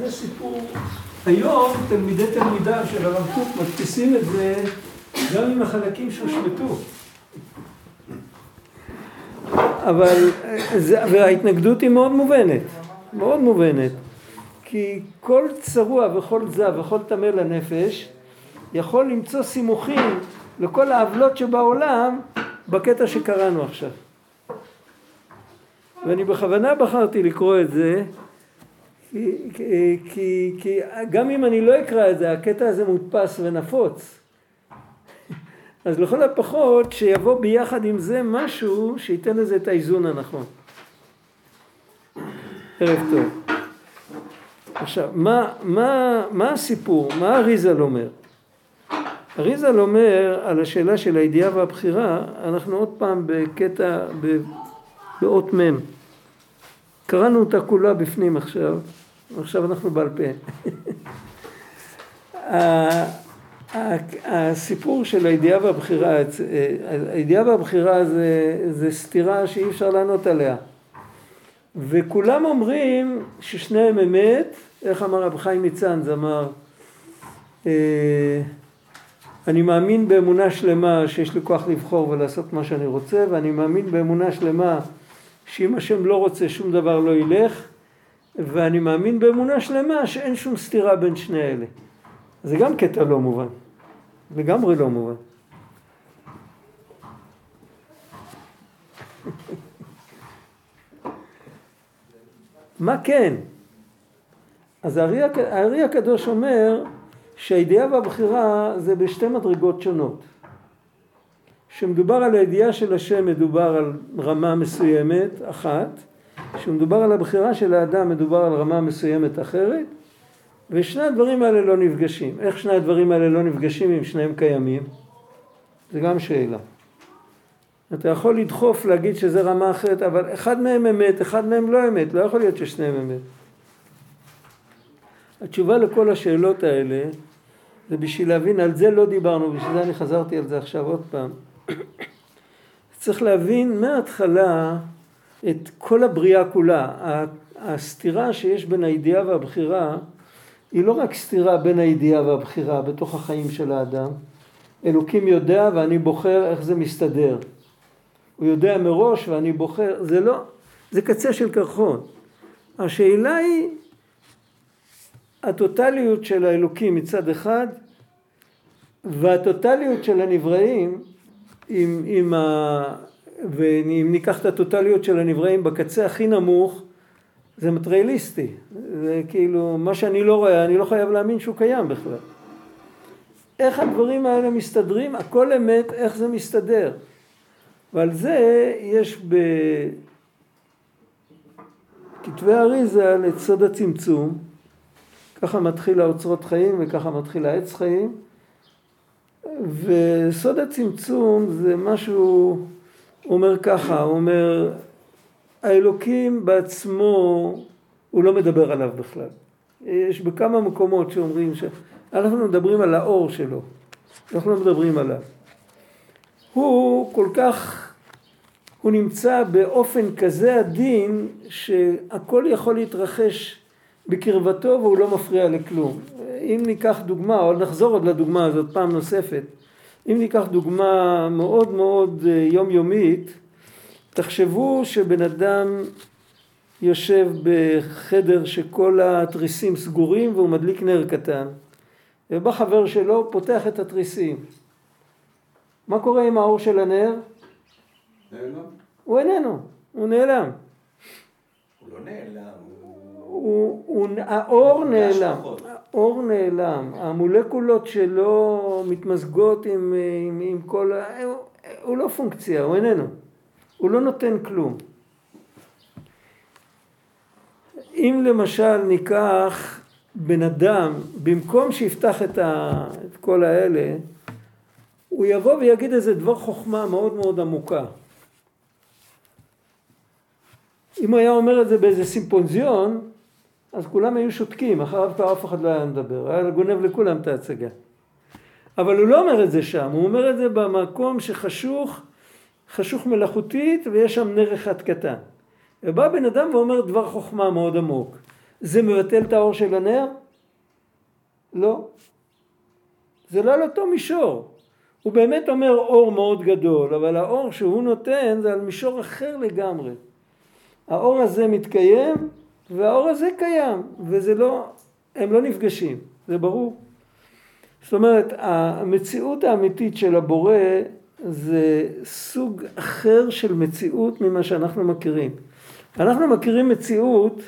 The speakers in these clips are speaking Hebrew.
זה סיפור, היום תלמידי תלמידיו של הרב קוק מדפיסים את זה גם עם החלקים שהושמטו. אבל, וההתנגדות היא מאוד מובנת, מאוד מובנת. כי כל צרוע וכל זב וכל טמא לנפש יכול למצוא סימוכים לכל העוולות שבעולם בקטע שקראנו עכשיו. ואני בכוונה בחרתי לקרוא את זה כי, כי, כי, גם אם אני לא אקרא את זה, הקטע הזה מודפס ונפוץ. אז לכל הפחות שיבוא ביחד עם זה משהו שייתן לזה את האיזון הנכון. ערב טוב. עכשיו, מה, מה, מה הסיפור? מה אריזל אומר? אריזל אומר על השאלה של הידיעה והבחירה, אנחנו עוד פעם בקטע, באות מ'. קראנו אותה כולה בפנים עכשיו, עכשיו אנחנו בעל פה. הסיפור של הידיעה והבחירה, הידיעה והבחירה זה, זה סתירה שאי אפשר לענות עליה. וכולם אומרים ששניהם אמת, איך אמר רב חיים מצאנז, אמר, אה, אני מאמין באמונה שלמה שיש לי כוח לבחור ולעשות מה שאני רוצה, ואני מאמין באמונה שלמה שאם השם לא רוצה שום דבר לא ילך, ואני מאמין באמונה שלמה שאין שום סתירה בין שני אלה. זה גם קטע לא מובן, לגמרי לא מובן. מה כן? אז הארי הקדוש אומר שהידיעה והבחירה זה בשתי מדרגות שונות. כשמדובר על הידיעה של השם מדובר על רמה מסוימת אחת, כשמדובר על הבחירה של האדם מדובר על רמה מסוימת אחרת, ושני הדברים האלה לא נפגשים. איך שני הדברים האלה לא נפגשים אם שניהם קיימים? זה גם שאלה. אתה יכול לדחוף להגיד שזה רמה אחרת, אבל אחד מהם אמת, אחד מהם לא אמת, לא יכול להיות ששניהם אמת. התשובה לכל השאלות האלה זה בשביל להבין, על זה לא דיברנו, בשביל זה אני חזרתי על זה עכשיו עוד פעם. צריך להבין מההתחלה את כל הבריאה כולה. הסתירה שיש בין הידיעה והבחירה היא לא רק סתירה בין הידיעה והבחירה בתוך החיים של האדם. אלוקים יודע ואני בוחר איך זה מסתדר. הוא יודע מראש ואני בוחר, זה לא, זה קצה של קרחון. השאלה היא הטוטליות של האלוקים מצד אחד והטוטליות של הנבראים עם, עם ה... ואם ניקח את הטוטליות של הנבראים בקצה הכי נמוך זה מטריאליסטי, זה כאילו מה שאני לא רואה אני לא חייב להאמין שהוא קיים בכלל. איך הדברים האלה מסתדרים? הכל אמת, איך זה מסתדר. ועל זה יש בכתבי אריזה סוד הצמצום, ככה מתחיל האוצרות חיים וככה מתחיל העץ חיים, וסוד הצמצום זה משהו, הוא אומר ככה, הוא אומר, האלוקים בעצמו, הוא לא מדבר עליו בכלל. יש בכמה מקומות שאומרים שאנחנו מדברים על האור שלו, אנחנו לא מדברים עליו. הוא כל כך, הוא נמצא באופן כזה עדין שהכל יכול להתרחש בקרבתו והוא לא מפריע לכלום. אם ניקח דוגמה, או נחזור עוד לדוגמה הזאת פעם נוספת, אם ניקח דוגמה מאוד מאוד אה, יומיומית, תחשבו שבן אדם יושב בחדר שכל התריסים סגורים והוא מדליק נר קטן, ובא חבר שלו, פותח את התריסים. מה קורה עם האור של הנר? נעלם. הוא איננו, הוא נעלם. הוא לא נעלם. הוא, הוא, האור נעלם, האור נעלם, המולקולות שלו מתמזגות עם, עם, עם כל, הוא, הוא לא פונקציה, הוא איננו, הוא לא נותן כלום. אם למשל ניקח בן אדם, במקום שיפתח את, ה, את כל האלה, הוא יבוא ויגיד איזה דבר חוכמה מאוד מאוד עמוקה. אם הוא היה אומר את זה באיזה סימפוזיון, אז כולם היו שותקים, אחריו כבר אף אחד לא היה מדבר, היה גונב לכולם את ההצגה. אבל הוא לא אומר את זה שם, הוא אומר את זה במקום שחשוך, חשוך מלאכותית ויש שם נר אחד קטן. ובא בן אדם ואומר דבר חוכמה מאוד עמוק. זה מבטל את האור של הנר? לא. זה לא על אותו מישור. הוא באמת אומר אור מאוד גדול, אבל האור שהוא נותן זה על מישור אחר לגמרי. האור הזה מתקיים והאור הזה קיים, וזה לא, הם לא נפגשים, זה ברור. זאת אומרת, המציאות האמיתית של הבורא זה סוג אחר של מציאות ממה שאנחנו מכירים. אנחנו מכירים מציאות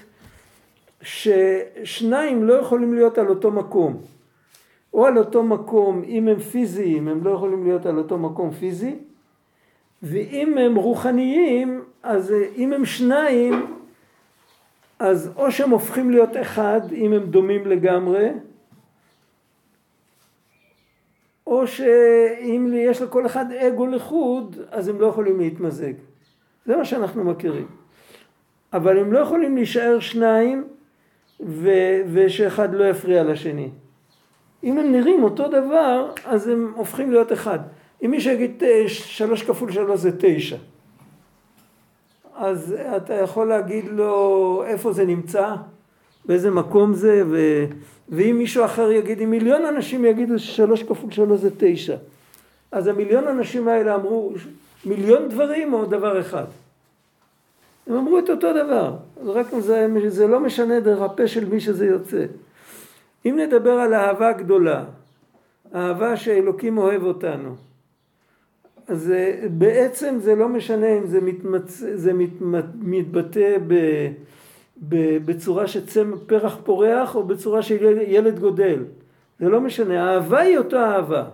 ששניים לא יכולים להיות על אותו מקום. או על אותו מקום, אם הם פיזיים, הם לא יכולים להיות על אותו מקום פיזי, ואם הם רוחניים, אז אם הם שניים, אז או שהם הופכים להיות אחד, אם הם דומים לגמרי, או שאם יש לכל אחד אגו לחוד, אז הם לא יכולים להתמזג. זה מה שאנחנו מכירים. אבל הם לא יכולים להישאר שניים ו- ושאחד לא יפריע לשני. אם הם נראים אותו דבר, אז הם הופכים להיות אחד. אם מישהו יגיד שלוש כפול שלוש זה תשע, אז אתה יכול להגיד לו איפה זה נמצא, באיזה מקום זה, ו... ואם מישהו אחר יגיד, אם מיליון אנשים יגידו ששלוש כפול שלוש זה תשע, אז המיליון אנשים האלה אמרו מיליון דברים או דבר אחד. הם אמרו את אותו דבר, רק זה, זה לא משנה דרך הפה של מי שזה יוצא. אם נדבר על אהבה גדולה, אהבה שאלוקים אוהב אותנו, אז בעצם זה לא משנה אם זה, מתמצ... זה מת... מתבטא ב... ב... בצורה שפרח פורח או בצורה שילד גודל. זה לא משנה, האהבה היא אותו אהבה.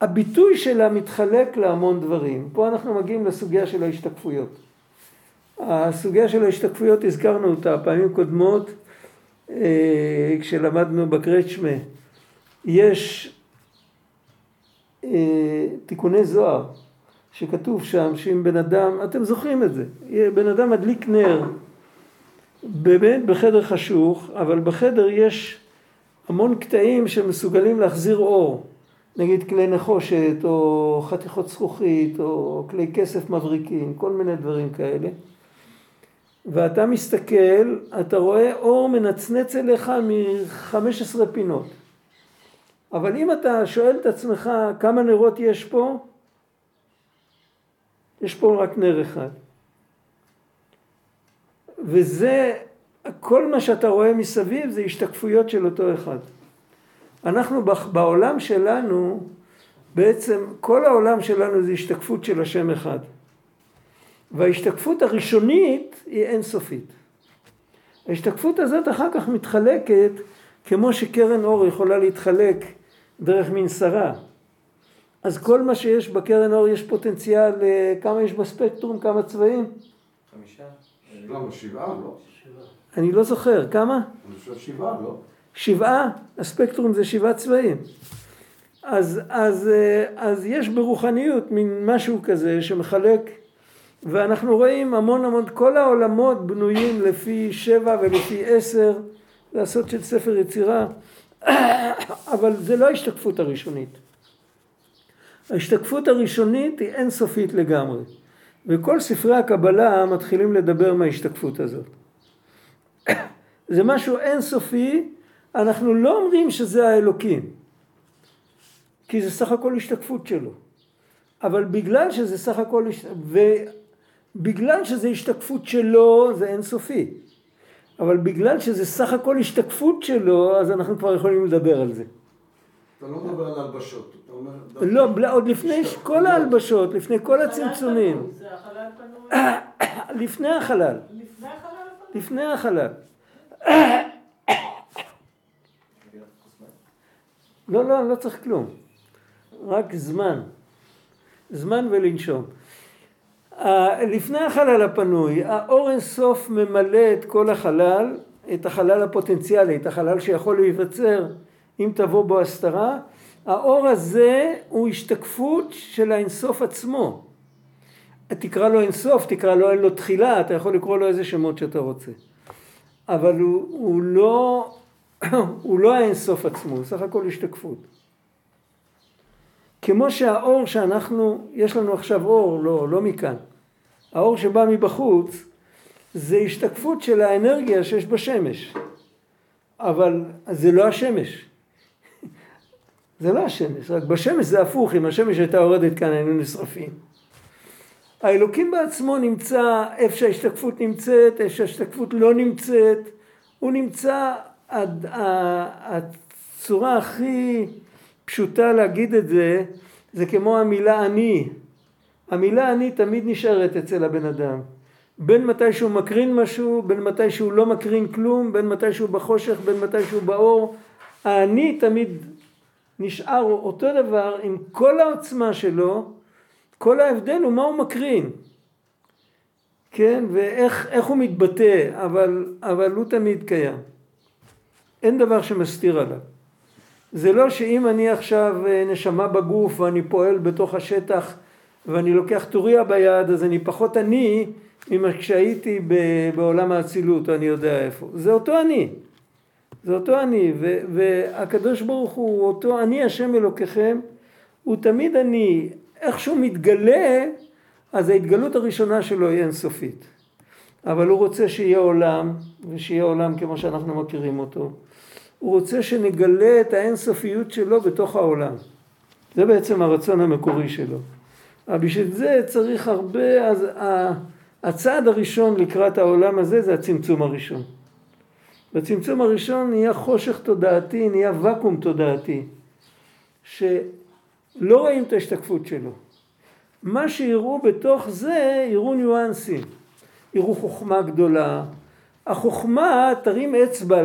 הביטוי שלה מתחלק להמון דברים. פה אנחנו מגיעים לסוגיה של ההשתקפויות. הסוגיה של ההשתקפויות, הזכרנו אותה פעמים קודמות, אה, כשלמדנו בקרצ'מה. יש אה, תיקוני זוהר, שכתוב שם שאם בן אדם, אתם זוכרים את זה, בן אדם מדליק נר, באמת בחדר חשוך, אבל בחדר יש המון קטעים שמסוגלים להחזיר אור, נגיד כלי נחושת או חתיכות זכוכית או כלי כסף מבריקים, כל מיני דברים כאלה. ואתה מסתכל, אתה רואה אור מנצנץ אליך מ-15 פינות. אבל אם אתה שואל את עצמך כמה נרות יש פה, יש פה רק נר אחד. וזה, כל מה שאתה רואה מסביב זה השתקפויות של אותו אחד. אנחנו בעולם שלנו, בעצם כל העולם שלנו זה השתקפות של השם אחד. וההשתקפות הראשונית היא אינסופית. ההשתקפות הזאת אחר כך מתחלקת כמו שקרן אור יכולה להתחלק דרך מין שרה. אז כל מה שיש בקרן אור יש פוטנציאל, אה, כמה יש בספקטרום, כמה צבעים? חמישה. למה, שבעה? לא. אני לא זוכר, כמה? אני חושב שבעה, לא. שבעה? הספקטרום זה שבעה צבעים. אז, אז, אה, אז יש ברוחניות מין משהו כזה שמחלק, ואנחנו רואים המון המון, כל העולמות בנויים לפי שבע ולפי עשר, לעשות של ספר יצירה. אבל זה לא ההשתקפות הראשונית. ההשתקפות הראשונית היא אינסופית לגמרי. וכל ספרי הקבלה מתחילים לדבר מההשתקפות הזאת. זה משהו אינסופי, אנחנו לא אומרים שזה האלוקים, כי זה סך הכל השתקפות שלו. אבל בגלל שזה סך הכל, ובגלל שזה השתקפות שלו זה אינסופי. אבל בגלל שזה סך הכל השתקפות שלו, אז אנחנו כבר יכולים לדבר על זה. אתה לא מדבר על הלבשות, אתה אומר... לא, עוד לפני כל ההלבשות, לפני כל הצמצומים. לפני החלל. לפני החלל פנוי? לפני החלל. לא, לא, אני לא צריך כלום. רק זמן. זמן ולנשום. לפני החלל הפנוי, האור אינסוף ממלא את כל החלל, את החלל הפוטנציאלי, את החלל שיכול להיווצר אם תבוא בו הסתרה. האור הזה הוא השתקפות של האינסוף עצמו. תקרא לו אינסוף, תקרא לו אין לו תחילה, אתה יכול לקרוא לו איזה שמות שאתה רוצה. אבל הוא, הוא לא, הוא לא האינסוף עצמו, הוא סך הכל השתקפות. כמו שהאור שאנחנו, יש לנו עכשיו אור, לא, לא מכאן. האור שבא מבחוץ זה השתקפות של האנרגיה שיש בשמש. אבל זה לא השמש. זה לא השמש, רק בשמש זה הפוך, אם השמש הייתה יורדת כאן היינו נשרפים. האלוקים בעצמו נמצא איפה שההשתקפות נמצאת, איפה שההשתקפות לא נמצאת, הוא נמצא, הצורה הכי פשוטה להגיד את זה, זה כמו המילה אני. המילה אני תמיד נשארת אצל הבן אדם. בין מתי שהוא מקרין משהו, בין מתי שהוא לא מקרין כלום, בין מתי שהוא בחושך, בין מתי שהוא באור. האני תמיד נשאר אותו דבר עם כל העוצמה שלו, כל ההבדל הוא מה הוא מקרין. כן, ואיך הוא מתבטא, אבל, אבל הוא תמיד קיים. אין דבר שמסתיר עליו. זה לא שאם אני עכשיו אה, נשמה בגוף ואני פועל בתוך השטח ואני לוקח טוריה ביד אז אני פחות אני ממה כשהייתי בעולם האצילות או אני יודע איפה. זה אותו אני. זה אותו אני. והקדוש ברוך הוא אותו אני השם אלוקיכם הוא תמיד אני. איך שהוא מתגלה אז ההתגלות הראשונה שלו היא אינסופית. אבל הוא רוצה שיהיה עולם ושיהיה עולם כמו שאנחנו מכירים אותו. הוא רוצה שנגלה את האינסופיות שלו בתוך העולם. זה בעצם הרצון המקורי שלו. אבל בשביל זה צריך הרבה, אז הצעד הראשון לקראת העולם הזה זה הצמצום הראשון. בצמצום הראשון נהיה חושך תודעתי, נהיה ואקום תודעתי, שלא רואים את ההשתקפות שלו. מה שיראו בתוך זה, יראו ניואנסים, יראו חוכמה גדולה. החוכמה תרים אצבע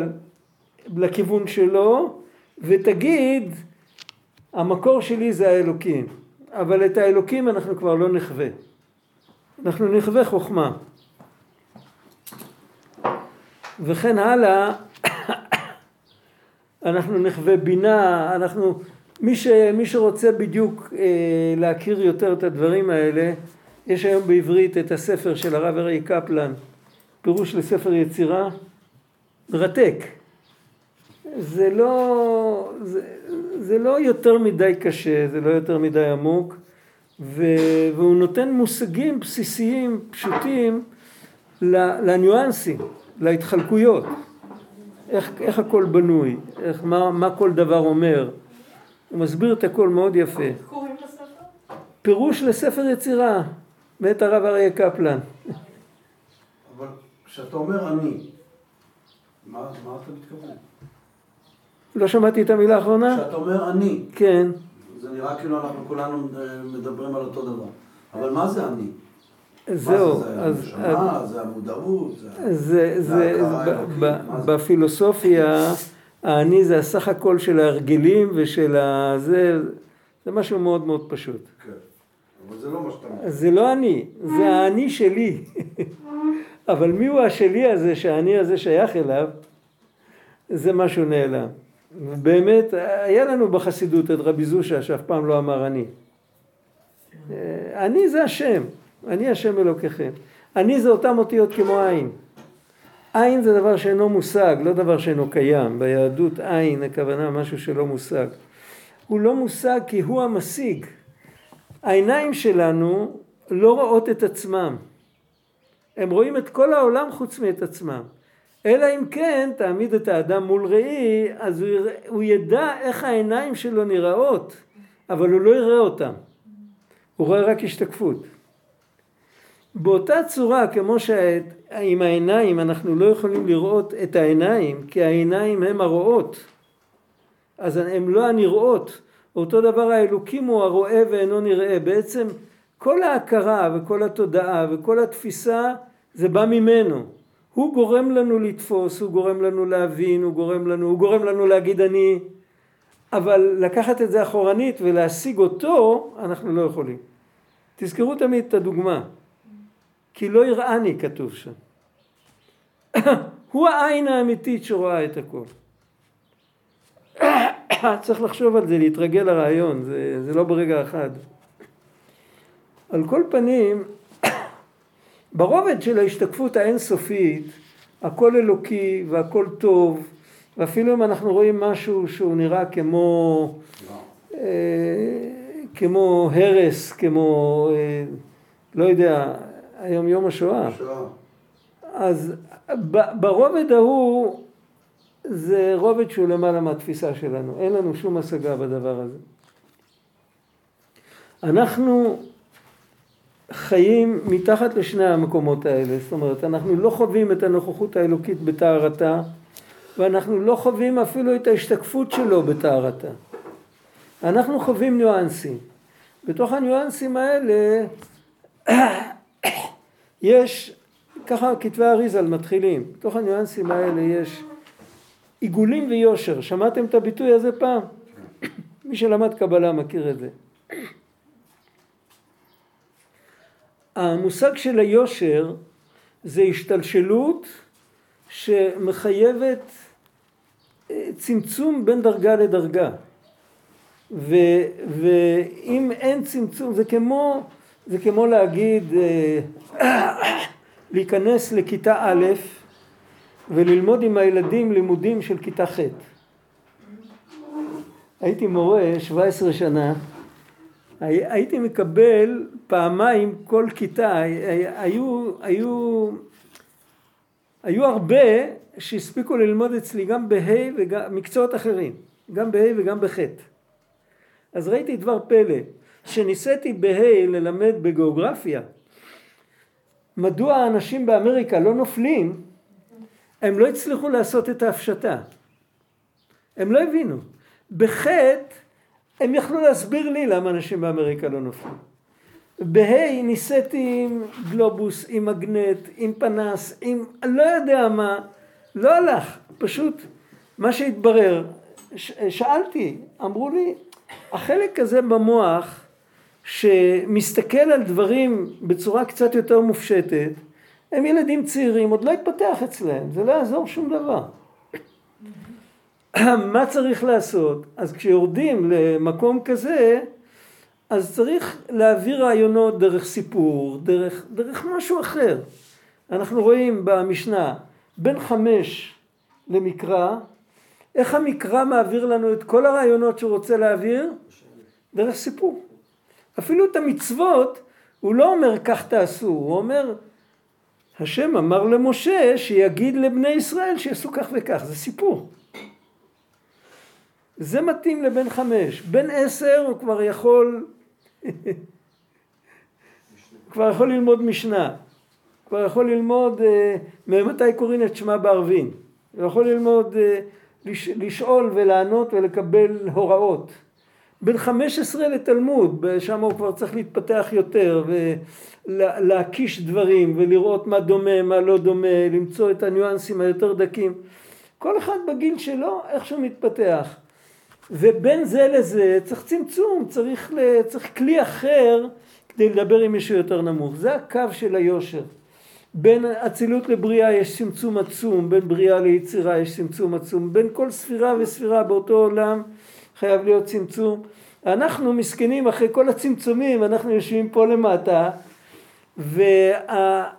לכיוון שלו ותגיד המקור שלי זה האלוקים אבל את האלוקים אנחנו כבר לא נחווה אנחנו נחווה חוכמה. וכן הלאה אנחנו נחווה בינה אנחנו מי, ש, מי שרוצה בדיוק אה, להכיר יותר את הדברים האלה יש היום בעברית את הספר של הרב ארי קפלן פירוש לספר יצירה מרתק זה לא, זה, זה לא יותר מדי קשה, זה לא יותר מדי עמוק, ו, והוא נותן מושגים בסיסיים, פשוטים, לניואנסים, להתחלקויות. איך, איך הכל בנוי, איך, מה, מה כל דבר אומר. הוא מסביר את הכל מאוד יפה. איך קוראים לספר? פירוש לספר יצירה, מאת הרב אריה קפלן. אבל כשאתה אומר אני, מה, מה אתה מתכוון? לא שמעתי את המילה האחרונה? כשאתה אומר אני. כן. זה נראה כאילו אנחנו כולנו אה, מדברים על אותו דבר. אבל מה זה אני? זהו, מה זה, אז... זה הנשמה, זה המודעות, זה... זה, ההכרה? בפילוסופיה, האני זה הסך הכל של ההרגלים ושל ה... זה, זה משהו מאוד מאוד פשוט. כן. אבל זה לא מה שאתה אומר. זה לא אני, זה האני שלי. אבל מי הוא השלי הזה שהאני הזה שייך אליו? זה משהו נעלם. באמת, היה לנו בחסידות את רבי זושה שאף פעם לא אמר אני. אני זה השם, אני השם אלוקיכם. אני זה אותם אותיות כמו עין. עין זה דבר שאינו מושג, לא דבר שאינו קיים. ביהדות עין הכוונה משהו שלא מושג. הוא לא מושג כי הוא המשיג. העיניים שלנו לא רואות את עצמם. הם רואים את כל העולם חוץ מאת עצמם. אלא אם כן תעמיד את האדם מול ראי, אז הוא, הוא ידע איך העיניים שלו נראות, אבל הוא לא יראה אותם. הוא רואה רק השתקפות. באותה צורה כמו שעם העיניים אנחנו לא יכולים לראות את העיניים, כי העיניים הם הרואות, אז הן לא הנראות. אותו דבר האלוקים הוא הרואה ואינו נראה. בעצם כל ההכרה וכל התודעה וכל התפיסה זה בא ממנו. הוא גורם לנו לתפוס, הוא גורם לנו להבין, הוא גורם לנו, הוא גורם לנו להגיד אני, אבל לקחת את זה אחורנית ולהשיג אותו, אנחנו לא יכולים. תזכרו תמיד את הדוגמה, כי לא יראני כתוב שם. הוא העין האמיתית שרואה את הכל. צריך לחשוב על זה, להתרגל לרעיון, זה, זה לא ברגע אחד. על כל פנים, ברובד של ההשתקפות האינסופית, הכל אלוקי והכל טוב, ואפילו אם אנחנו רואים משהו שהוא נראה כמו, אה, כמו הרס, כמו, אה, לא יודע, היום יום השואה, שואה. אז ברובד ההוא זה רובד שהוא למעלה מהתפיסה שלנו, אין לנו שום השגה בדבר הזה. אנחנו חיים מתחת לשני המקומות האלה, זאת אומרת אנחנו לא חווים את הנוכחות האלוקית בטהרתה ואנחנו לא חווים אפילו את ההשתקפות שלו בטהרתה. אנחנו חווים ניואנסים. בתוך הניואנסים האלה יש, ככה כתבי אריזל מתחילים, בתוך הניואנסים האלה יש עיגולים ויושר, שמעתם את הביטוי הזה פעם? מי שלמד קבלה מכיר את זה. המושג של היושר זה השתלשלות שמחייבת אה, צמצום בין דרגה לדרגה. ו, ואם אין צמצום, זה כמו, זה כמו להגיד, אה, להיכנס לכיתה א' וללמוד עם הילדים לימודים של כיתה ח'. הייתי מורה 17 שנה, הייתי מקבל פעמיים כל כיתה, היו, היו, היו הרבה שהספיקו ללמוד אצלי גם בה' וגם מקצועות אחרים, גם בה' וגם בח'. אז ראיתי דבר פלא, שניסיתי בה' ללמד בגיאוגרפיה, מדוע האנשים באמריקה לא נופלים, הם לא הצליחו לעשות את ההפשטה. הם לא הבינו. בחטא הם יכלו להסביר לי למה אנשים באמריקה לא נופלים. בה' ניסיתי עם גלובוס, עם מגנט, עם פנס, עם לא יודע מה, לא הלך, פשוט מה שהתברר, ש- שאלתי, אמרו לי, החלק הזה במוח שמסתכל על דברים בצורה קצת יותר מופשטת, הם ילדים צעירים, עוד לא התפתח אצלם, זה לא יעזור שום דבר. מה צריך לעשות? אז כשיורדים למקום כזה, אז צריך להעביר רעיונות דרך סיפור, דרך, דרך משהו אחר. אנחנו רואים במשנה בין חמש למקרא, איך המקרא מעביר לנו את כל הרעיונות שהוא רוצה להעביר? דרך סיפור. אפילו את המצוות, הוא לא אומר כך תעשו, הוא אומר השם אמר למשה שיגיד לבני ישראל שיעשו כך וכך, זה סיפור. זה מתאים לבן חמש. בן עשר הוא כבר יכול, כבר יכול ללמוד משנה. כבר יכול ללמוד אה, ממתי קוראים את שמע בערבין. הוא יכול ללמוד, אה, לש, לשאול ולענות ולקבל הוראות. בן חמש עשרה לתלמוד, שם הוא כבר צריך להתפתח יותר ולהקיש דברים ולראות מה דומה, מה לא דומה, למצוא את הניואנסים היותר דקים. כל אחד בגיל שלו, איך שהוא מתפתח. ובין זה לזה צריך צמצום, צריך, צריך כלי אחר כדי לדבר עם מישהו יותר נמוך. זה הקו של היושר. בין אצילות לבריאה יש צמצום עצום, בין בריאה ליצירה יש צמצום עצום, בין כל ספירה וספירה באותו עולם חייב להיות צמצום. אנחנו מסכנים אחרי כל הצמצומים, אנחנו יושבים פה למטה,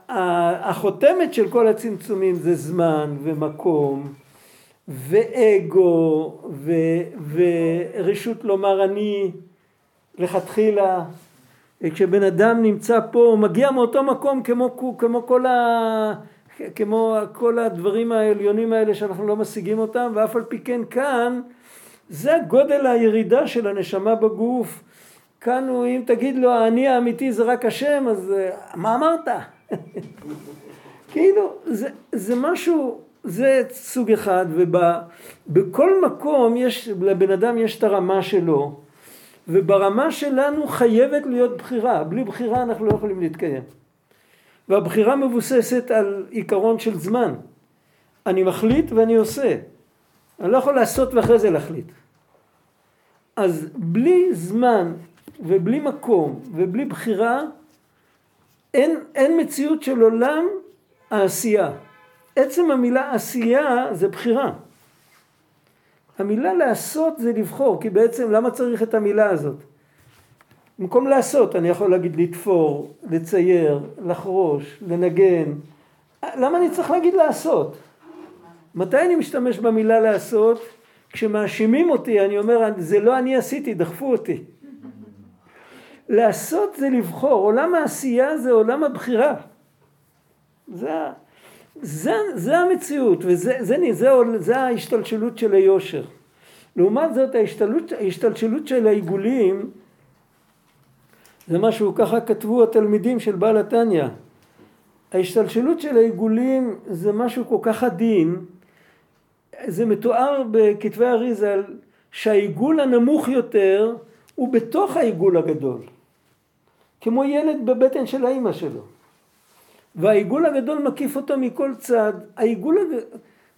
והחותמת של כל הצמצומים זה זמן ומקום ואגו ו, ורשות לומר אני לכתחילה. כשבן אדם נמצא פה, הוא מגיע מאותו מקום כמו, כמו כל ה... כמו כל הדברים העליונים האלה שאנחנו לא משיגים אותם, ואף על פי כן כאן זה גודל הירידה של הנשמה בגוף. כאן הוא, אם תגיד לו האני האמיתי זה רק השם, אז מה אמרת? כאילו, זה, זה משהו, זה סוג אחד, ובכל מקום יש, לבן אדם יש את הרמה שלו, וברמה שלנו חייבת להיות בחירה, בלי בחירה אנחנו לא יכולים להתקיים. והבחירה מבוססת על עיקרון של זמן. אני מחליט ואני עושה. אני לא יכול לעשות ואחרי זה להחליט. אז בלי זמן ובלי מקום ובלי בחירה, אין, אין מציאות של עולם העשייה. עצם המילה עשייה זה בחירה. המילה לעשות זה לבחור, כי בעצם למה צריך את המילה הזאת? במקום לעשות אני יכול להגיד לתפור, לצייר, לחרוש, לנגן. למה אני צריך להגיד לעשות? מתי אני משתמש במילה לעשות? כשמאשימים אותי אני אומר זה לא אני עשיתי, דחפו אותי. לעשות זה לבחור, עולם העשייה זה עולם הבחירה. זה זה, זה המציאות, וזה זה, זה, זה ההשתלשלות של היושר. לעומת זאת ההשתלשלות, ההשתלשלות של העיגולים זה משהו ככה כתבו התלמידים של בעל התניא. ההשתלשלות של העיגולים זה משהו כל כך עדין, זה מתואר בכתבי אריזל שהעיגול הנמוך יותר הוא בתוך העיגול הגדול, כמו ילד בבטן של האימא שלו. והעיגול הגדול מקיף אותו מכל צד, העיגול.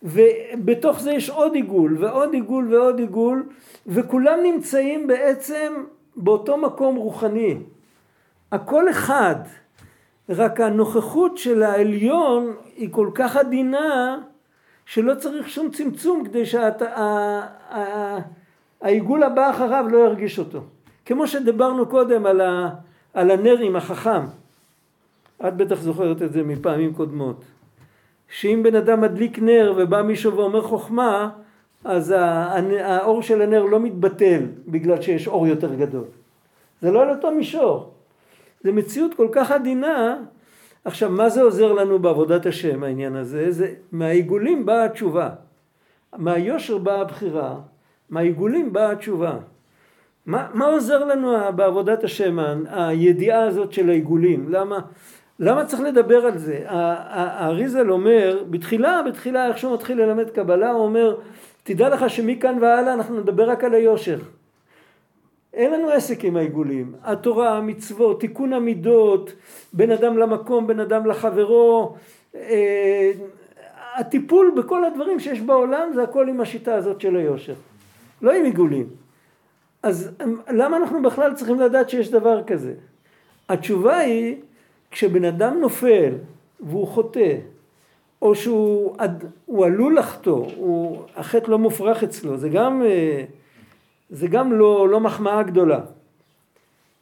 ובתוך זה יש עוד עיגול ועוד עיגול ועוד עיגול, וכולם נמצאים בעצם באותו מקום רוחני. הכל אחד, רק הנוכחות של העליון היא כל כך עדינה שלא צריך שום צמצום כדי שהעיגול הבא אחריו לא ירגיש אותו. כמו שדיברנו קודם על, ה, על הנר עם החכם. את בטח זוכרת את זה מפעמים קודמות. שאם בן אדם מדליק נר ובא מישהו ואומר חוכמה, אז האור של הנר לא מתבטל בגלל שיש אור יותר גדול. זה לא על אותו מישור. זה מציאות כל כך עדינה. עכשיו, מה זה עוזר לנו בעבודת השם העניין הזה? זה מהעיגולים באה התשובה. מהיושר באה הבחירה, מהעיגולים באה התשובה. מה, מה עוזר לנו בעבודת השם, הידיעה הזאת של העיגולים? למה, למה צריך לדבר על זה? האריזל אומר, בתחילה, בתחילה, איך שהוא מתחיל ללמד קבלה, הוא אומר, תדע לך שמכאן והלאה אנחנו נדבר רק על היושר. אין לנו עסק עם העיגולים. התורה, המצוות, תיקון המידות, בין אדם למקום, בין אדם לחברו, אה, הטיפול בכל הדברים שיש בעולם זה הכל עם השיטה הזאת של היושר. לא עם עיגולים. אז למה אנחנו בכלל צריכים לדעת שיש דבר כזה? התשובה היא, כשבן אדם נופל והוא חוטא, או שהוא עלול לחטוא, החטא לא מופרך אצלו, זה גם... אה, זה גם לא, לא מחמאה גדולה.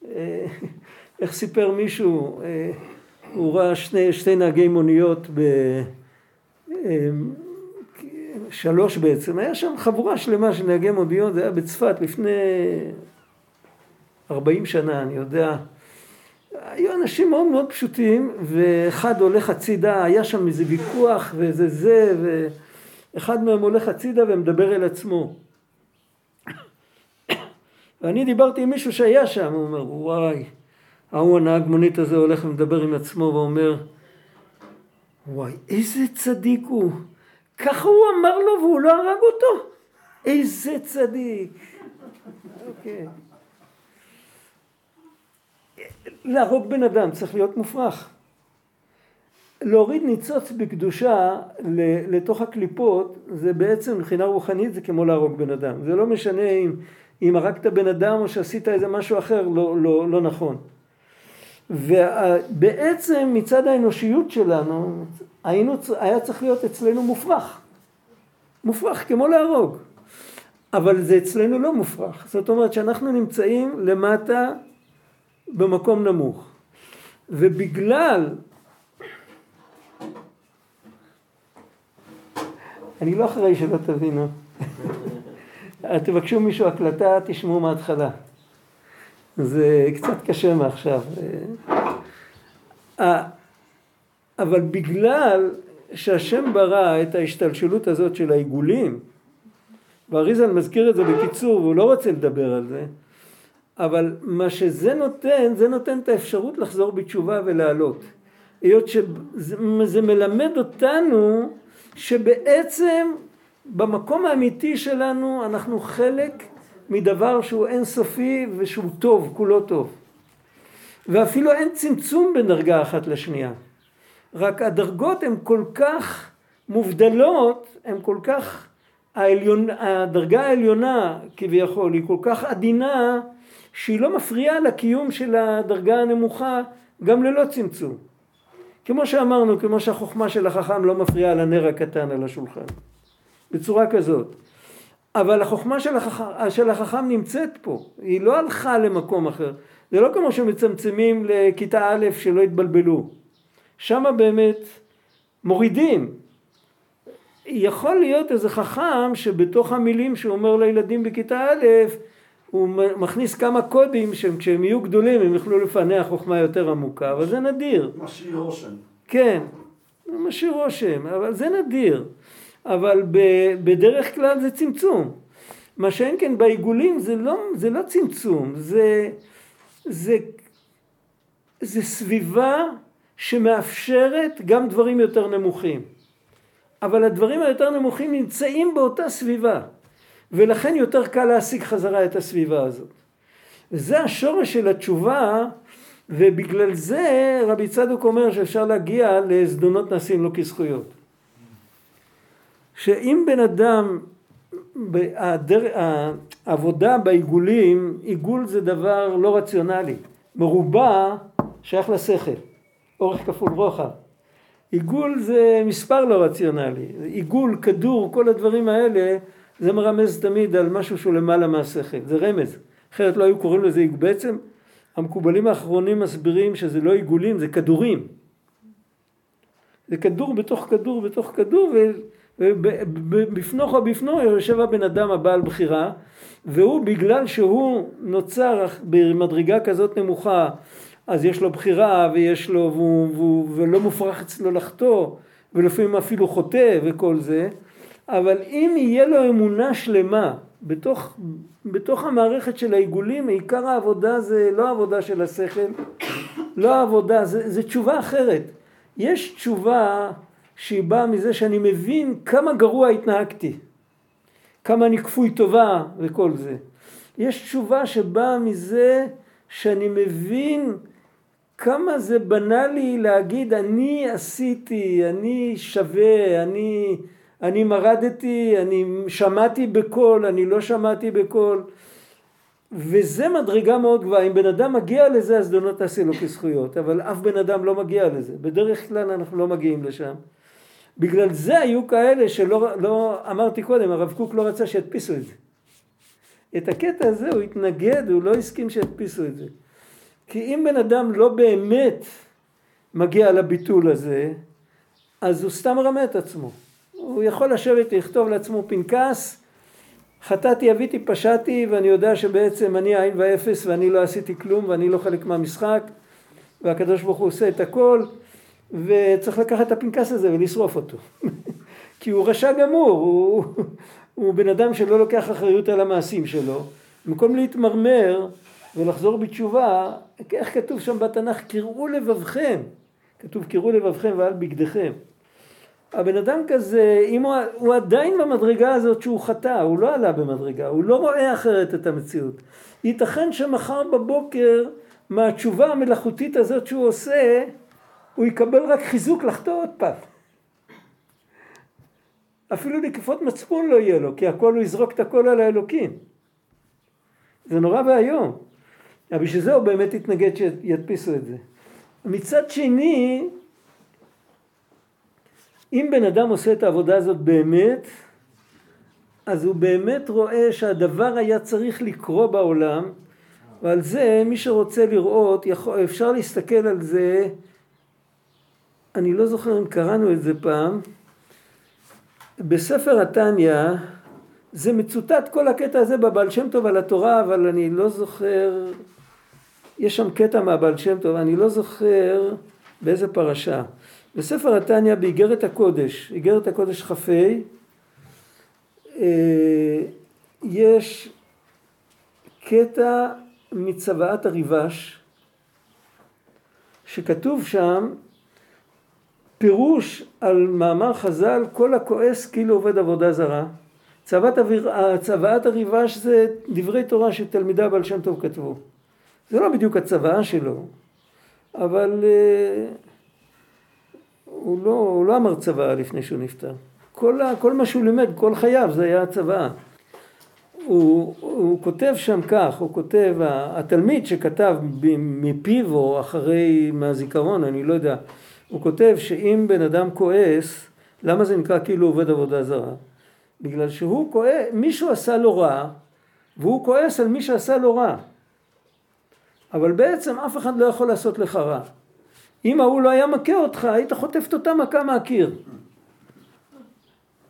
אה, איך סיפר מישהו, אה, הוא ראה שני, שתי נהגי מוניות ב... שלוש בעצם, היה שם חבורה שלמה של נהגי מוניות, זה היה בצפת לפני ארבעים שנה, אני יודע. היו אנשים מאוד מאוד פשוטים, ואחד הולך הצידה, היה שם איזה ויכוח ואיזה זה, ואחד מהם הולך הצידה ומדבר אל עצמו. ואני דיברתי עם מישהו שהיה שם, הוא אומר, וואי, ההוא הנהג מונית הזה הולך ומדבר עם עצמו ואומר, וואי, איזה צדיק הוא. ככה הוא אמר לו והוא לא הרג אותו? איזה צדיק. אוקיי. להרוג בן אדם צריך להיות מופרך. להוריד ניצוץ בקדושה לתוך הקליפות זה בעצם מבחינה רוחנית זה כמו להרוג בן אדם. זה לא משנה אם אם הרגת בן אדם או שעשית איזה משהו אחר לא, לא, לא נכון. ובעצם מצד האנושיות שלנו היינו, היה צריך להיות אצלנו מופרך. מופרך כמו להרוג. אבל זה אצלנו לא מופרך. זאת אומרת שאנחנו נמצאים למטה במקום נמוך. ובגלל אני לא אחראי שלא תבינו. תבקשו מישהו הקלטה, תשמעו מההתחלה. זה קצת קשה מעכשיו. אה, אבל בגלל שהשם ברא את ההשתלשלות הזאת של העיגולים, ואריזל מזכיר את זה בקיצור והוא לא רוצה לדבר על זה, אבל מה שזה נותן, זה נותן את האפשרות לחזור בתשובה ולעלות. היות שזה מלמד אותנו שבעצם במקום האמיתי שלנו אנחנו חלק מדבר שהוא אינסופי ושהוא טוב, כולו טוב. ואפילו אין צמצום בין דרגה אחת לשנייה. רק הדרגות הן כל כך מובדלות, הן כל כך, העליון, הדרגה העליונה כביכול היא כל כך עדינה שהיא לא מפריעה לקיום של הדרגה הנמוכה גם ללא צמצום. כמו שאמרנו, כמו שהחוכמה של החכם לא מפריעה לנר הקטן על השולחן. בצורה כזאת. אבל החוכמה של החכם, של החכם נמצאת פה, היא לא הלכה למקום אחר. זה לא כמו שמצמצמים לכיתה א' שלא יתבלבלו. שם באמת מורידים. יכול להיות איזה חכם שבתוך המילים שהוא אומר לילדים בכיתה א', הוא מכניס כמה קודים שכשהם יהיו גדולים הם יוכלו לפענח חוכמה יותר עמוקה, אבל זה נדיר. משאיר רושם. כן, משאיר רושם, אבל זה נדיר. אבל בדרך כלל זה צמצום. מה שאין כן בעיגולים זה לא, זה לא צמצום, זה, זה, זה סביבה שמאפשרת גם דברים יותר נמוכים. אבל הדברים היותר נמוכים נמצאים באותה סביבה, ולכן יותר קל להשיג חזרה את הסביבה הזאת. וזה השורש של התשובה, ובגלל זה רבי צדוק אומר שאפשר להגיע לזדונות נעשים לו כזכויות. שאם בן אדם, הדר, העבודה בעיגולים, עיגול זה דבר לא רציונלי. מרובע שייך לשכל, אורך כפול רוחב. עיגול זה מספר לא רציונלי. עיגול, כדור, כל הדברים האלה, זה מרמז תמיד על משהו שהוא למעלה מהשכל, זה רמז. אחרת לא היו קוראים לזה. בעצם המקובלים האחרונים מסבירים שזה לא עיגולים, זה כדורים. זה כדור בתוך כדור בתוך כדור, ובפנוך בפנו יושב הבן אדם הבעל בחירה, והוא בגלל שהוא נוצר במדרגה כזאת נמוכה, אז יש לו בחירה ויש לו, והוא, והוא, ולא מופרך אצלו לחטוא, ולפעמים אפילו חוטא וכל זה, אבל אם יהיה לו אמונה שלמה בתוך, בתוך המערכת של העיגולים, עיקר העבודה זה לא העבודה של השכל, לא העבודה, זה, זה תשובה אחרת. יש תשובה שהיא באה מזה שאני מבין כמה גרוע התנהגתי, כמה אני כפוי טובה וכל זה. יש תשובה שבאה מזה שאני מבין כמה זה בנאלי להגיד אני עשיתי, אני שווה, אני, אני מרדתי, אני שמעתי בקול, אני לא שמעתי בקול. וזה מדרגה מאוד גבוהה, אם בן אדם מגיע לזה אז לא תעשה לו כזכויות, אבל אף בן אדם לא מגיע לזה, בדרך כלל אנחנו לא מגיעים לשם. בגלל זה היו כאלה שלא, לא, אמרתי קודם, הרב קוק לא רצה שידפיסו את זה. את הקטע הזה הוא התנגד, הוא לא הסכים שידפיסו את זה. כי אם בן אדם לא באמת מגיע לביטול הזה, אז הוא סתם מרמה את עצמו. הוא יכול לשבת לכתוב לעצמו פנקס, חטאתי, אביתי, פשעתי, ואני יודע שבעצם אני העין והאפס ואני לא עשיתי כלום ואני לא חלק מהמשחק, והקדוש ברוך הוא עושה את הכל, וצריך לקחת את הפנקס הזה ולשרוף אותו. כי הוא רשע גמור, הוא, הוא בן אדם שלא לוקח אחריות על המעשים שלו. במקום להתמרמר ולחזור בתשובה, איך כתוב שם בתנ"ך? קראו לבבכם. כתוב קראו לבבכם ועל בגדיכם. הבן אדם כזה, אם הוא, הוא עדיין במדרגה הזאת שהוא חטא, הוא לא עלה במדרגה, הוא לא רואה אחרת את המציאות. ייתכן שמחר בבוקר מהתשובה המלאכותית הזאת שהוא עושה, הוא יקבל רק חיזוק לחטוא עוד פעם. אפילו נקיפות מצפון לא יהיה לו, כי הכל הוא יזרוק את הכל על האלוקים. זה נורא ואיום. אבל בשביל זה הוא באמת התנגד שידפיסו את זה. מצד שני, אם בן אדם עושה את העבודה הזאת באמת, אז הוא באמת רואה שהדבר היה צריך לקרות בעולם, ועל זה מי שרוצה לראות, יכול, אפשר להסתכל על זה, אני לא זוכר אם קראנו את זה פעם, בספר התניא, זה מצוטט כל הקטע הזה בבעל שם טוב על התורה, אבל אני לא זוכר, יש שם קטע מהבעל שם טוב, אני לא זוכר באיזה פרשה. בספר התניא באיגרת הקודש, איגרת הקודש כ"ה, אה, יש קטע מצוואת הריבש, שכתוב שם פירוש על מאמר חז"ל, כל הכועס כאילו עובד עבודה זרה. צוואת, אוויר, צוואת הריבש זה דברי תורה שתלמידי הבעל שם טוב כתבו. זה לא בדיוק הצוואה שלו, אבל uh, הוא, לא, הוא לא אמר צוואה לפני שהוא נפטר. כל, כל מה שהוא לימד, כל חייו, זה היה הצוואה. הוא, הוא כותב שם כך, הוא כותב, התלמיד שכתב מפיו או אחרי, מהזיכרון, אני לא יודע, הוא כותב שאם בן אדם כועס, למה זה נקרא כאילו עובד עבודה זרה? בגלל שהוא כועס, מישהו עשה לו רע, והוא כועס על מי שעשה לו רע. אבל בעצם אף אחד לא יכול לעשות לך רע. אם ההוא לא היה מכה אותך, היית חוטף את אותה מכה מהקיר.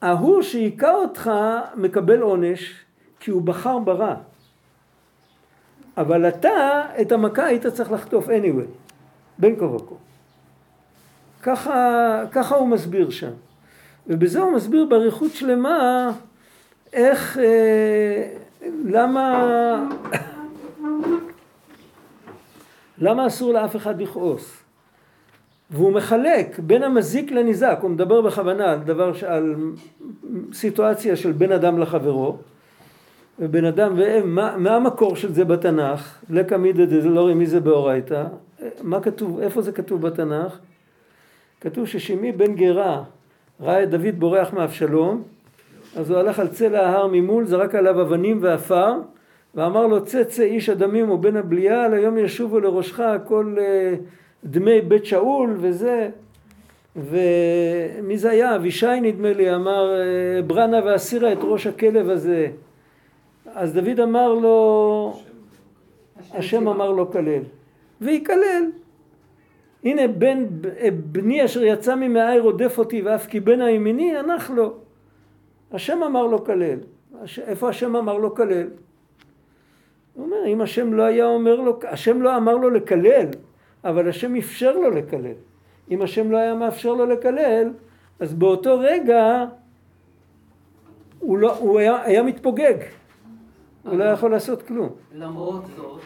ההוא שהיכה אותך מקבל עונש כי הוא בחר ברע. אבל אתה את המכה היית צריך לחטוף anyway, בין כה וכה. ככה, ככה הוא מסביר שם. ובזה הוא מסביר באריכות שלמה איך, אה, למה, למה אסור לאף אחד לכעוס. והוא מחלק בין המזיק לניזק, הוא מדבר בכוונה על דבר, על סיטואציה של בן אדם לחברו, ובן אדם, ומה מה המקור של זה בתנ"ך? לקא מידא דזלורי מי זה באורייתא? מה כתוב, איפה זה כתוב בתנ"ך? כתוב ששימי בן גרה ראה את דוד בורח מאבשלום, אז הוא הלך על צלע ההר ממול, זרק עליו אבנים ועפר, ואמר לו צא צא איש הדמים ובן הבליעל, היום ישובו לראשך כל uh, דמי בית שאול וזה. ומי זה היה? אבישי נדמה לי, אמר אה, ברנה והסירה את ראש הכלב הזה. אז דוד אמר לו, השם אמר לו כלל. ויקלל. הנה בן, בני אשר יצא ממאי רודף אותי ואף כי בן הימיני הנח לו. השם אמר לו כלל. איפה השם אמר לו כלל? הוא אומר, אם השם לא היה אומר לו, השם לא אמר לו לקלל, אבל השם אפשר לו לקלל. אם השם לא היה מאפשר לו לקלל, אז באותו רגע הוא, לא, הוא היה, היה מתפוגג. הוא לא יכול לעשות כלום. למרות זאת,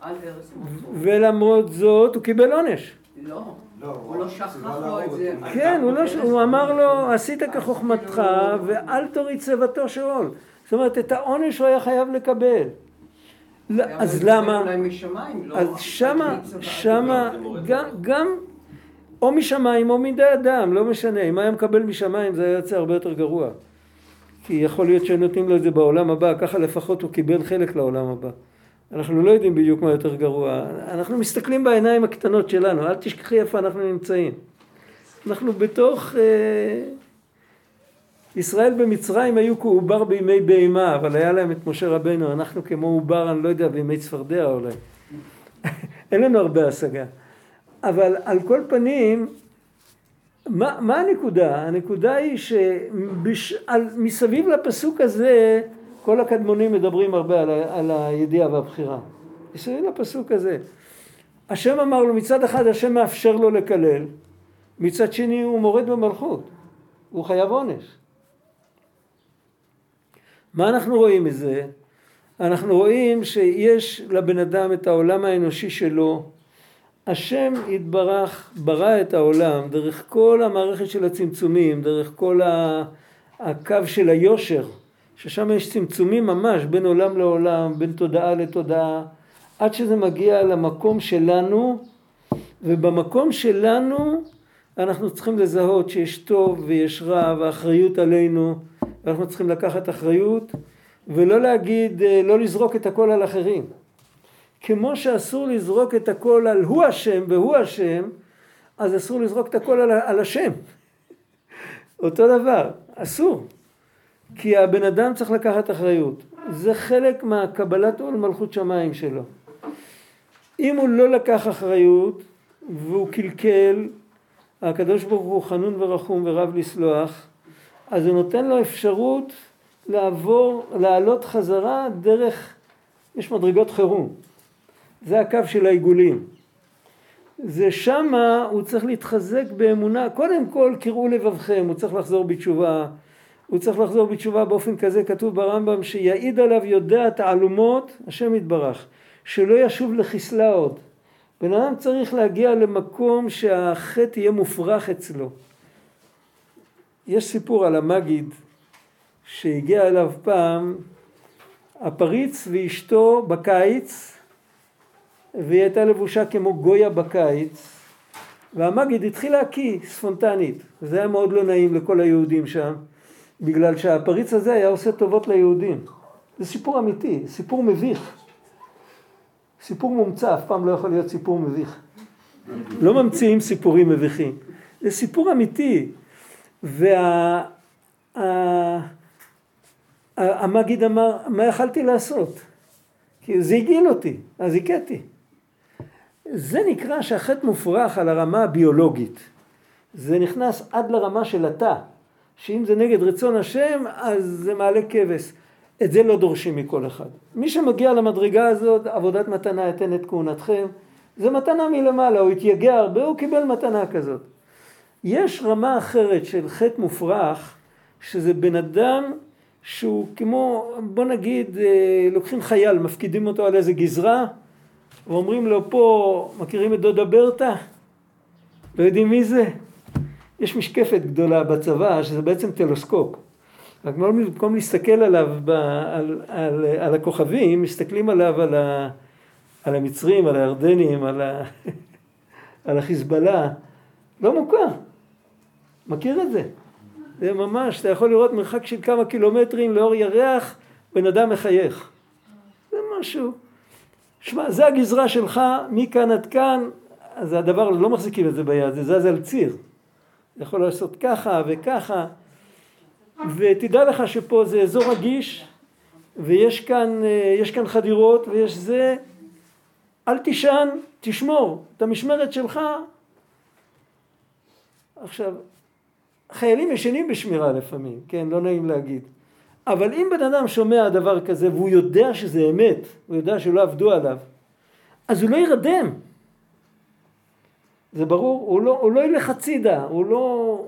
על ארץ ולמרות זאת הוא קיבל עונש. לא, הוא לא שכח לו את זה. כן, הוא, לא, הוא אמר לו, עשית כחוכמתך ואל תוריד צוותו שאול. זאת אומרת, את העונש הוא היה חייב לקבל. לא, אז למה? לא... אז שמה, שמה, גם, גם או משמיים או מידי אדם, לא משנה. אם היה מקבל משמיים זה היה יוצא הרבה יותר גרוע. כי יכול להיות שנותנים לו את זה בעולם הבא, ככה לפחות הוא קיבל חלק לעולם הבא. אנחנו לא יודעים בדיוק מה יותר גרוע. אנחנו מסתכלים בעיניים הקטנות שלנו, אל תשכחי איפה אנחנו נמצאים. אנחנו בתוך... אה, ישראל במצרים היו כעובר בימי בהמה, אבל היה להם את משה רבנו, אנחנו כמו עובר, אני לא יודע, בימי צפרדע אולי. אין לנו הרבה השגה. אבל על כל פנים, מה, מה הנקודה? הנקודה היא שמסביב לפסוק הזה כל הקדמונים מדברים הרבה על, על הידיעה והבחירה. מסביב לפסוק הזה. השם אמר לו מצד אחד השם מאפשר לו לקלל, מצד שני הוא מורד במלכות, הוא חייב עונש. מה אנחנו רואים מזה? אנחנו רואים שיש לבן אדם את העולם האנושי שלו, השם יתברך ברא את העולם דרך כל המערכת של הצמצומים, דרך כל הקו של היושר, ששם יש צמצומים ממש בין עולם לעולם, בין תודעה לתודעה, עד שזה מגיע למקום שלנו, ובמקום שלנו אנחנו צריכים לזהות שיש טוב ויש רע ואחריות עלינו, ואנחנו צריכים לקחת אחריות, ולא להגיד, לא לזרוק את הכל על אחרים. כמו שאסור לזרוק את הכל על הוא השם והוא השם, אז אסור לזרוק את הכל על, על השם. אותו דבר, אסור. כי הבן אדם צריך לקחת אחריות. זה חלק מהקבלת עול מלכות שמיים שלו. אם הוא לא לקח אחריות והוא קלקל, הקדוש ברוך הוא חנון ורחום ורב לסלוח, אז הוא נותן לו אפשרות לעבור, לעלות חזרה דרך, יש מדרגות חירום. זה הקו של העיגולים. זה שמה הוא צריך להתחזק באמונה, קודם כל קראו לבבכם, הוא צריך לחזור בתשובה, הוא צריך לחזור בתשובה באופן כזה, כתוב ברמב"ם, שיעיד עליו יודע תעלומות, השם יתברך, שלא ישוב לחסלה עוד. בן אדם צריך להגיע למקום שהחטא יהיה מופרך אצלו. יש סיפור על המגיד שהגיע אליו פעם הפריץ ואשתו בקיץ והיא הייתה לבושה כמו גויה בקיץ, והמגיד התחיל להקיא ספונטנית. זה היה מאוד לא נעים לכל היהודים שם, בגלל שהפריץ הזה היה עושה טובות ליהודים. זה סיפור אמיתי, סיפור מביך. סיפור מומצא אף פעם לא יכול להיות סיפור מביך. לא ממציאים סיפורים מביכים. זה סיפור אמיתי. והמגיד וה... אמר, מה יכלתי לעשות? כי זה הגעיל אותי, אז הכיתי. זה נקרא שהחטא מופרך על הרמה הביולוגית. זה נכנס עד לרמה של התא, שאם זה נגד רצון השם, אז זה מעלה כבש. את זה לא דורשים מכל אחד. מי שמגיע למדרגה הזאת, עבודת מתנה אתן את כהונתכם, זה מתנה מלמעלה, הוא התייגע הרבה, הוא קיבל מתנה כזאת. יש רמה אחרת של חטא מופרך, שזה בן אדם שהוא כמו, בוא נגיד, אה, לוקחים חייל, מפקידים אותו על איזה גזרה, ואומרים לו פה, מכירים את דודה ברטה? לא יודעים מי זה? יש משקפת גדולה בצבא, שזה בעצם טלוסקופ. רק במקום להסתכל עליו, ב, על, על, על הכוכבים, מסתכלים עליו על, ה, על המצרים, על הירדנים, על, ה, על החיזבאללה. לא מוכר. מכיר את זה? זה ממש, אתה יכול לראות מרחק של כמה קילומטרים לאור ירח, בן אדם מחייך. זה משהו. שמע, זה הגזרה שלך, מכאן עד כאן, אז הדבר, לא מחזיקים את זה ביד, זה זז על ציר. יכול לעשות ככה וככה, ותדע לך שפה זה אזור רגיש, ויש כאן, אה, כאן חדירות, ויש זה, אל תישן, תשמור את המשמרת שלך. עכשיו, חיילים ישנים בשמירה לפעמים, כן, לא נעים להגיד. אבל אם בן אדם שומע דבר כזה והוא יודע שזה אמת, הוא יודע שלא עבדו עליו, אז הוא לא ירדם. זה ברור, הוא לא, הוא לא ילך הצידה, הוא לא...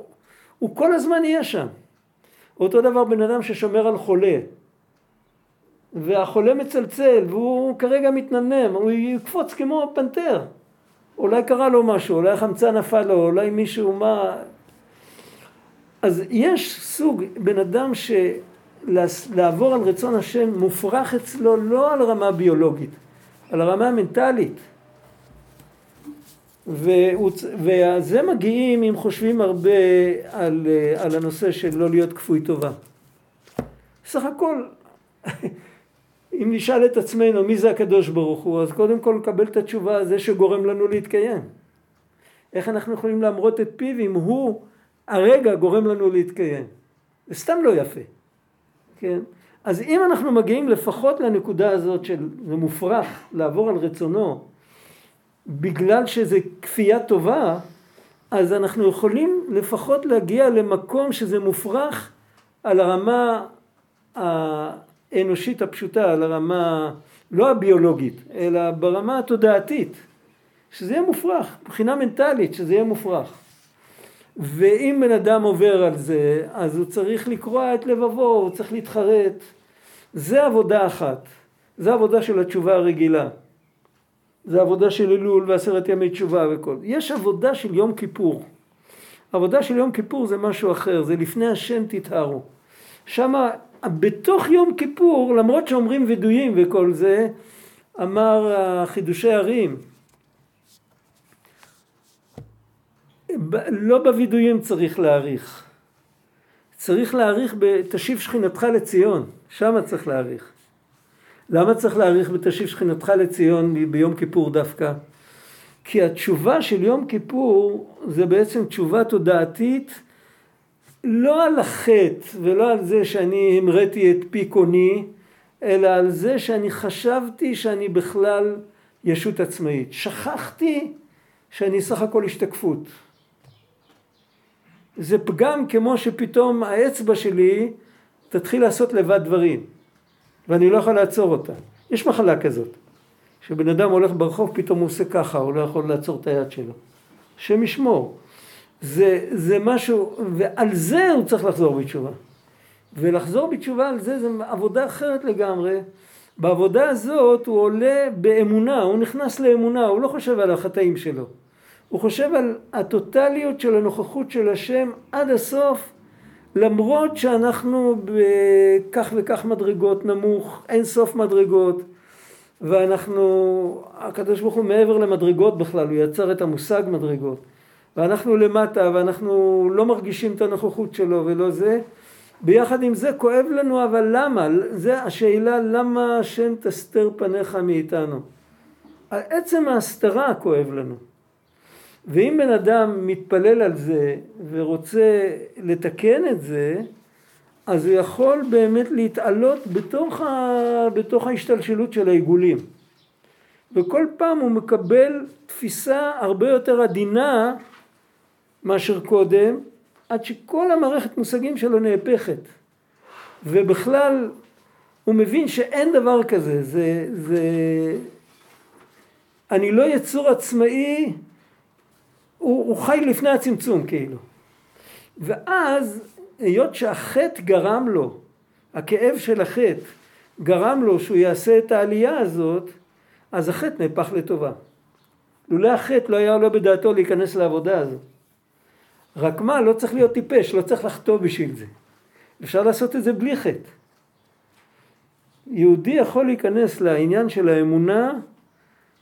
הוא כל הזמן יהיה שם. אותו דבר בן אדם ששומר על חולה, והחולה מצלצל והוא כרגע מתנמנם, הוא יקפוץ כמו פנתר. אולי קרה לו משהו, אולי החמצן נפל לו, אולי מישהו מה... אז יש סוג, בן אדם שלעבור על רצון השם מופרך אצלו לא על רמה ביולוגית, על הרמה המנטלית. וזה מגיעים אם חושבים הרבה על, על הנושא של לא להיות כפוי טובה. סך הכל, אם נשאל את עצמנו מי זה הקדוש ברוך הוא, אז קודם כל לקבל את התשובה, זה שגורם לנו להתקיים. איך אנחנו יכולים להמרות את פיו אם הוא הרגע גורם לנו להתקיים. זה סתם לא יפה, כן? אז אם אנחנו מגיעים לפחות לנקודה הזאת של זה מופרך לעבור על רצונו בגלל שזה כפייה טובה, אז אנחנו יכולים לפחות להגיע למקום שזה מופרך על הרמה האנושית הפשוטה, על הרמה לא הביולוגית, אלא ברמה התודעתית, שזה יהיה מופרך, מבחינה מנטלית, שזה יהיה מופרך. ואם בן אדם עובר על זה, אז הוא צריך לקרוע את לבבו, הוא צריך להתחרט. זה עבודה אחת, זה עבודה של התשובה הרגילה. זה עבודה של אלול ועשרת ימי תשובה וכל. יש עבודה של יום כיפור. עבודה של יום כיפור זה משהו אחר, זה לפני השם תתארו. שמה, בתוך יום כיפור, למרות שאומרים וידויים וכל זה, אמר חידושי ערים, לא בווידויים צריך להעריך. צריך להעריך ב"תשיב שכינתך לציון", שמה צריך להעריך. למה צריך להעריך ב"תשיב שכינתך לציון" ביום כיפור דווקא? כי התשובה של יום כיפור זה בעצם תשובה תודעתית לא על החטא ולא על זה שאני המראתי את פי קוני, אלא על זה שאני חשבתי שאני בכלל ישות עצמאית. שכחתי שאני סך הכל השתקפות. זה פגם כמו שפתאום האצבע שלי תתחיל לעשות לבד דברים ואני לא יכול לעצור אותה. יש מחלה כזאת, שבן אדם הולך ברחוב פתאום הוא עושה ככה, הוא לא יכול לעצור את היד שלו. השם ישמור. זה, זה משהו, ועל זה הוא צריך לחזור בתשובה. ולחזור בתשובה על זה זה עבודה אחרת לגמרי. בעבודה הזאת הוא עולה באמונה, הוא נכנס לאמונה, הוא לא חושב על החטאים שלו. הוא חושב על הטוטליות של הנוכחות של השם עד הסוף, למרות שאנחנו בכך וכך מדרגות נמוך, אין סוף מדרגות, ואנחנו, הקדוש ברוך הוא מעבר למדרגות בכלל, הוא יצר את המושג מדרגות, ואנחנו למטה, ואנחנו לא מרגישים את הנוכחות שלו ולא זה, ביחד עם זה כואב לנו, אבל למה? זה השאלה למה השם תסתר פניך מאיתנו. עצם ההסתרה כואב לנו. ואם בן אדם מתפלל על זה ורוצה לתקן את זה, אז הוא יכול באמת להתעלות בתוך, ה... בתוך ההשתלשלות של העיגולים. וכל פעם הוא מקבל תפיסה הרבה יותר עדינה מאשר קודם, עד שכל המערכת מושגים שלו נהפכת. ובכלל, הוא מבין שאין דבר כזה, זה, זה... אני לא יצור עצמאי הוא, הוא חי לפני הצמצום כאילו. ואז היות שהחטא גרם לו, הכאב של החטא גרם לו שהוא יעשה את העלייה הזאת, אז החטא נהפך לטובה. לולא החטא לא היה עולה בדעתו להיכנס לעבודה הזאת. רק מה, לא צריך להיות טיפש, לא צריך לחטוא בשביל זה. אפשר לעשות את זה בלי חטא. יהודי יכול להיכנס לעניין של האמונה,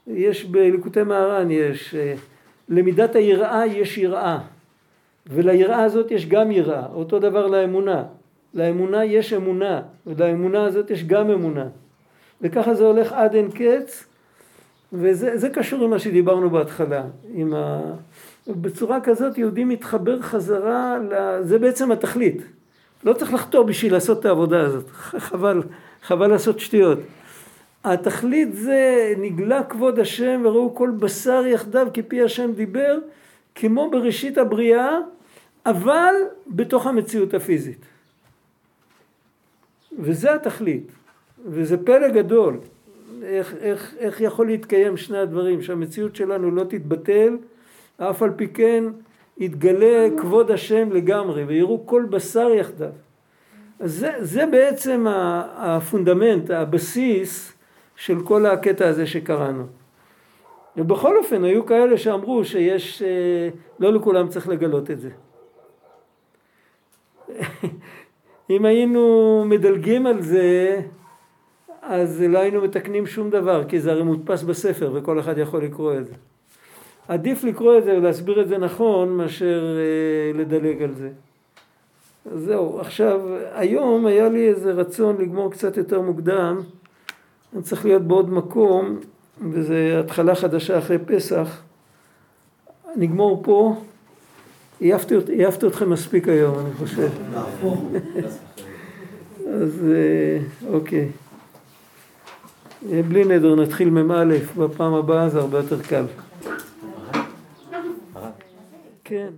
יש בליקוטי מהר"ן, יש אה, למידת היראה יש יראה, וליראה הזאת יש גם יראה, אותו דבר לאמונה. לאמונה יש אמונה, ולאמונה הזאת יש גם אמונה. וככה זה הולך עד אין קץ, וזה קשור עם מה שדיברנו בהתחלה. עם ה... בצורה כזאת יהודי מתחבר חזרה, זה בעצם התכלית. לא צריך לחתור בשביל לעשות את העבודה הזאת, חבל, חבל לעשות שטויות. התכלית זה נגלה כבוד השם וראו כל בשר יחדיו כפי השם דיבר, כמו בראשית הבריאה, אבל בתוך המציאות הפיזית. וזה התכלית, וזה פלא גדול, איך, איך, איך יכול להתקיים שני הדברים, שהמציאות שלנו לא תתבטל, אף על פי כן יתגלה כבוד השם לגמרי, ויראו כל בשר יחדיו. אז זה, זה בעצם הפונדמנט, הבסיס של כל הקטע הזה שקראנו. ובכל אופן היו כאלה שאמרו שיש, אה, לא לכולם צריך לגלות את זה. אם היינו מדלגים על זה, אז לא היינו מתקנים שום דבר, כי זה הרי מודפס בספר וכל אחד יכול לקרוא את זה. עדיף לקרוא את זה ולהסביר את זה נכון מאשר אה, לדלג על זה. זהו, עכשיו, היום היה לי איזה רצון לגמור קצת יותר מוקדם, אני צריך להיות בעוד מקום, וזה התחלה חדשה אחרי פסח. נגמור פה. עייפתי אתכם מספיק היום, אני חושב. אז אה, אוקיי. בלי נדר, נתחיל מ"א, בפעם הבאה זה הרבה יותר קל. כן.